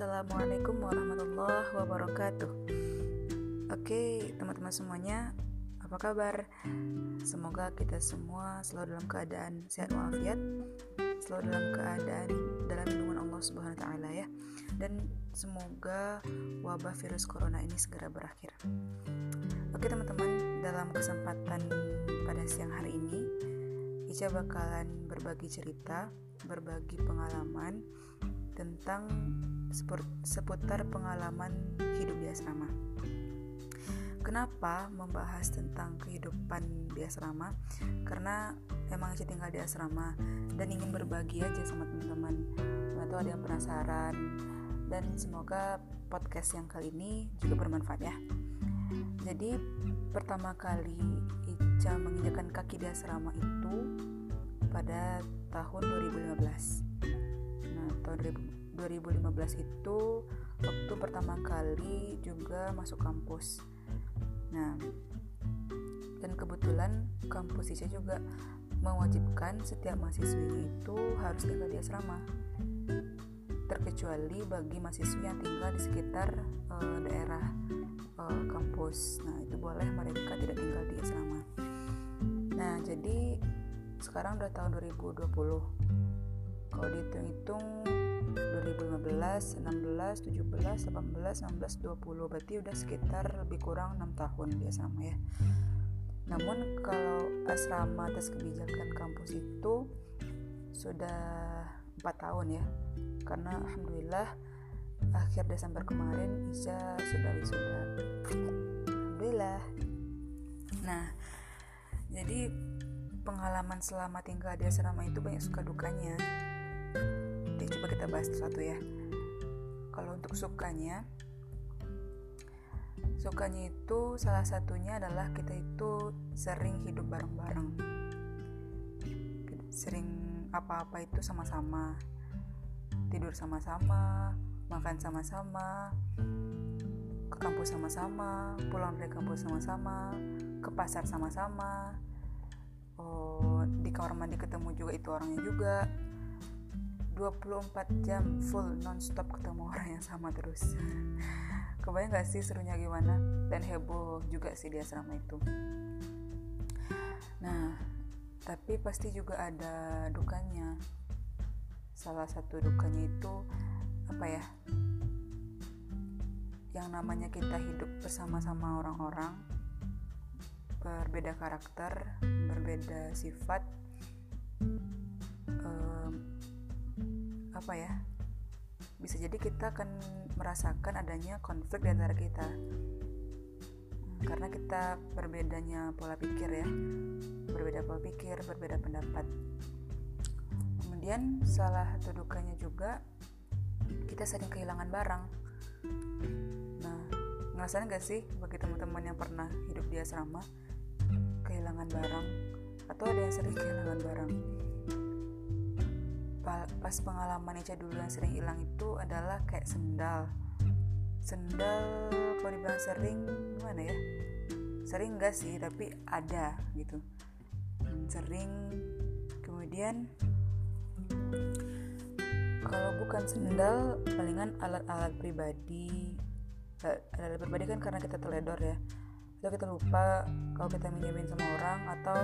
Assalamualaikum warahmatullahi wabarakatuh. Oke, teman-teman semuanya, apa kabar? Semoga kita semua selalu dalam keadaan sehat walafiat, selalu dalam keadaan dalam lindungan Allah Subhanahu wa taala ya. Dan semoga wabah virus corona ini segera berakhir. Oke, teman-teman, dalam kesempatan pada siang hari ini, Ica bakalan berbagi cerita, berbagi pengalaman tentang seputar pengalaman hidup di asrama. Kenapa membahas tentang kehidupan di asrama? Karena emang saya tinggal di asrama dan ingin berbagi aja sama teman-teman. Atau ada yang penasaran dan semoga podcast yang kali ini juga bermanfaat ya. Jadi pertama kali Ica menginjakan kaki di asrama itu pada tahun 2015. Tahun 2015 itu waktu pertama kali juga masuk kampus. Nah, dan kebetulan kampus ICA juga mewajibkan setiap mahasiswinya itu harus tinggal di asrama. Terkecuali bagi mahasiswa yang tinggal di sekitar uh, daerah uh, kampus. Nah, itu boleh mereka tidak tinggal di asrama. Nah, jadi sekarang udah tahun 2020. Kalau dihitung-hitung 2015, 16, 17, 18, 16, 20 berarti udah sekitar lebih kurang 6 tahun di asrama ya. Namun kalau asrama atas kebijakan kampus itu sudah 4 tahun ya karena Alhamdulillah akhir Desember kemarin Isa sudah wisuda. Alhamdulillah. Nah jadi pengalaman selama tinggal di asrama itu banyak suka dukanya kita bahas satu ya. Kalau untuk sukanya sukanya itu salah satunya adalah kita itu sering hidup bareng-bareng. Sering apa-apa itu sama-sama. Tidur sama-sama makan sama-sama ke kampus sama-sama pulang dari kampus sama-sama ke pasar sama-sama. Oh di kamar mandi ketemu juga itu orangnya juga 24 jam full non-stop ketemu orang yang sama terus. Kebayang gak sih serunya gimana? Dan heboh juga sih di asrama itu. Nah tapi pasti juga ada dukanya. Salah satu dukanya itu apa ya yang namanya kita hidup bersama-sama orang-orang berbeda karakter berbeda sifat apa ya bisa jadi kita akan merasakan adanya konflik di antara kita. Hmm, karena kita berbedanya pola pikir ya berbeda pola pikir berbeda pendapat. Kemudian salah satu dukanya juga kita sering kehilangan barang. Nah ngerasain gak sih bagi teman-teman yang pernah hidup di asrama kehilangan barang? Atau ada yang sering kehilangan barang pas pengalaman Eca dulu yang sering hilang itu adalah kayak sendal. Sendal kalau dibilang sering gimana ya? Sering enggak sih tapi ada gitu. Sering kemudian kalau bukan sendal palingan alat-alat pribadi. Eh, alat pribadi kan karena kita teledor ya. Atau kita lupa kalau kita minjemin sama orang atau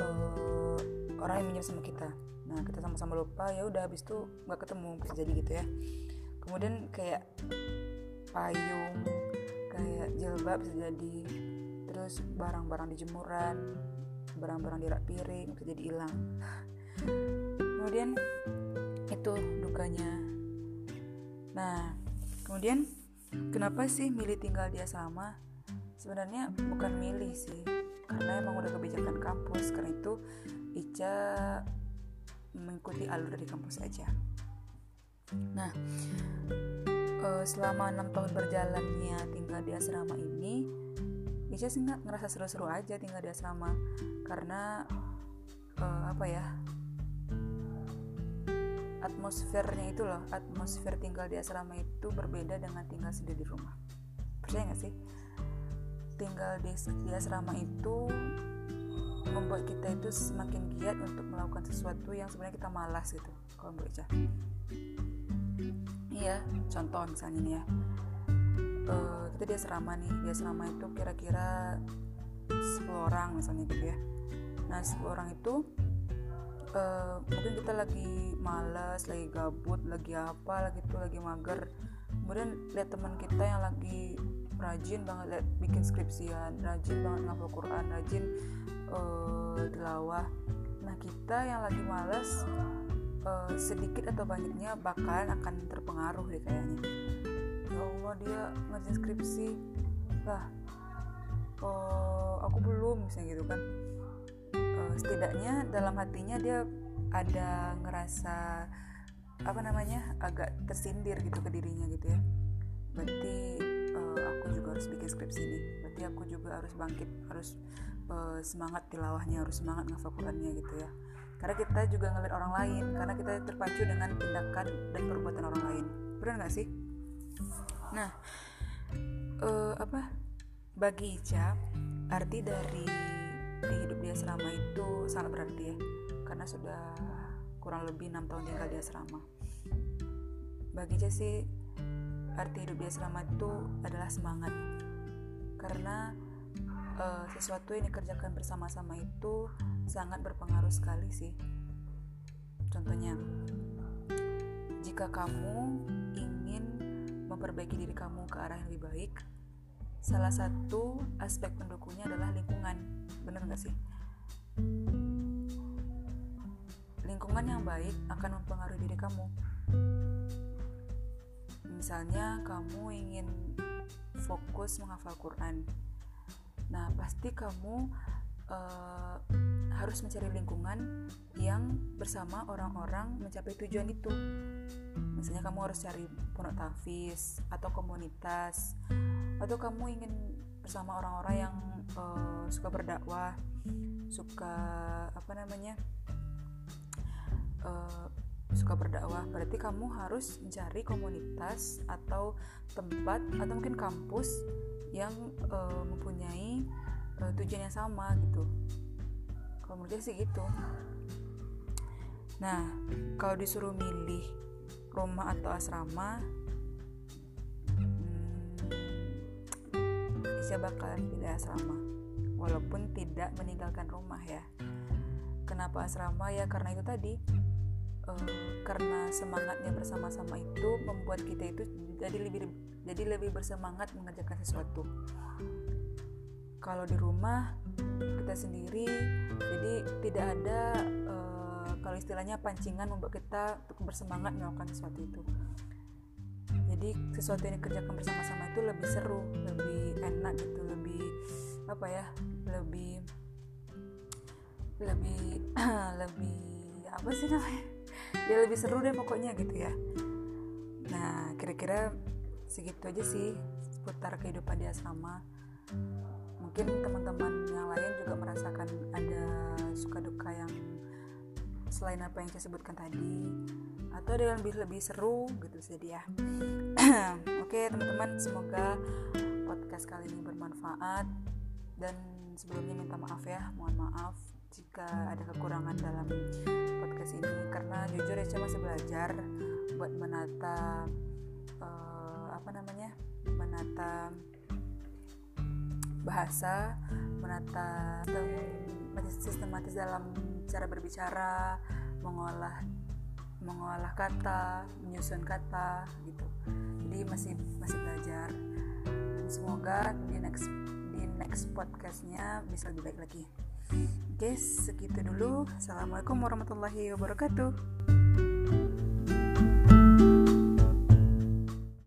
uh, orang yang minjem sama kita. Nah kita sama-sama lupa ya udah habis itu nggak ketemu bisa jadi gitu ya. Kemudian kayak payung kayak jilbab bisa jadi. Terus barang-barang di jemuran barang-barang di rak piring bisa jadi hilang. Kemudian itu dukanya. Nah kemudian kenapa sih milih tinggal di asrama? Sebenarnya bukan milih sih karena emang udah kebijakan kampus. Karena itu Ica mengikuti alur dari kampus aja. Nah, uh, selama enam tahun berjalannya tinggal di asrama ini, Ica sih nggak ngerasa seru-seru aja tinggal di asrama karena uh, apa ya atmosfernya itu loh atmosfer tinggal di asrama itu berbeda dengan tinggal sendiri di rumah percaya nggak sih tinggal di, di asrama itu membuat kita itu semakin giat untuk melakukan sesuatu yang sebenarnya kita malas gitu kalau menurut Ica ini ya contoh misalnya nih ya. Uh, kita di asrama nih di asrama itu kira-kira 10 orang misalnya gitu ya. Nah 10 orang itu uh, mungkin kita lagi males lagi gabut lagi apa lagi itu lagi mager. Kemudian lihat teman kita yang lagi rajin banget lihat bikin skripsian rajin banget ngapal Quran rajin uh, nah kita yang lagi males uh, sedikit atau banyaknya bakalan akan terpengaruh deh kayaknya. Ya Allah dia ngerjain skripsi. Lah oh aku belum misalnya gitu kan. Uh, setidaknya dalam hatinya dia ada ngerasa apa namanya agak tersindir gitu ke dirinya gitu ya. Berarti uh, aku juga harus bikin skripsi ini. Berarti aku juga harus bangkit harus uh, semangat tilawahnya harus semangat ngafal gitu ya. Karena kita juga ngeliat orang lain karena kita terpacu dengan tindakan dan perbuatan orang lain. Benar nggak sih? Nah uh, apa? Bagi Ica arti dari di hidup di asrama itu sangat berarti ya. Karena sudah kurang lebih enam tahun tinggal di asrama. Bagi Ica sih arti hidup di asrama itu adalah semangat karena uh, sesuatu yang dikerjakan bersama-sama itu sangat berpengaruh sekali sih. Contohnya, jika kamu ingin memperbaiki diri kamu ke arah yang lebih baik, salah satu aspek pendukungnya adalah lingkungan. Bener gak sih? Lingkungan yang baik akan mempengaruhi diri kamu. Misalnya, kamu ingin fokus menghafal Quran. Nah, pasti kamu uh, harus mencari lingkungan yang bersama orang-orang mencapai tujuan itu. Misalnya kamu harus cari pondok tafis atau komunitas atau kamu ingin bersama orang-orang yang uh, suka berdakwah, suka apa namanya? Uh, suka berdakwah berarti kamu harus mencari komunitas atau tempat atau mungkin kampus yang uh, mempunyai uh, tujuan yang sama gitu. Kalau menurut sih gitu. Nah kalau disuruh milih rumah atau asrama hmm, bisa bakalan pilih asrama walaupun tidak meninggalkan rumah ya. Kenapa asrama? Ya karena itu tadi karena semangatnya bersama-sama itu membuat kita itu jadi lebih jadi lebih bersemangat mengerjakan sesuatu. Kalau di rumah kita sendiri jadi tidak ada uh, kalau istilahnya pancingan membuat kita untuk bersemangat melakukan sesuatu itu. Jadi sesuatu yang dikerjakan bersama-sama itu lebih seru lebih enak gitu lebih apa ya lebih lebih lebih apa sih namanya ya lebih seru deh pokoknya gitu ya. Nah kira-kira segitu aja sih seputar kehidupan di asrama. Mungkin teman-teman yang lain juga merasakan ada suka duka yang selain apa yang saya sebutkan tadi atau ada yang lebih lebih seru gitu jadi ya. Oke teman-teman semoga podcast kali ini bermanfaat. Dan sebelumnya minta maaf ya mohon maaf jika ada kekurangan dalam jujur ya saya masih belajar buat menata uh, apa namanya menata bahasa, menata sistematis dalam cara berbicara, mengolah mengolah kata, menyusun kata gitu. Jadi masih masih belajar. Semoga di next di next podcastnya bisa lebih baik lagi. Oke, segitu dulu. Assalamualaikum warahmatullahi wabarakatuh.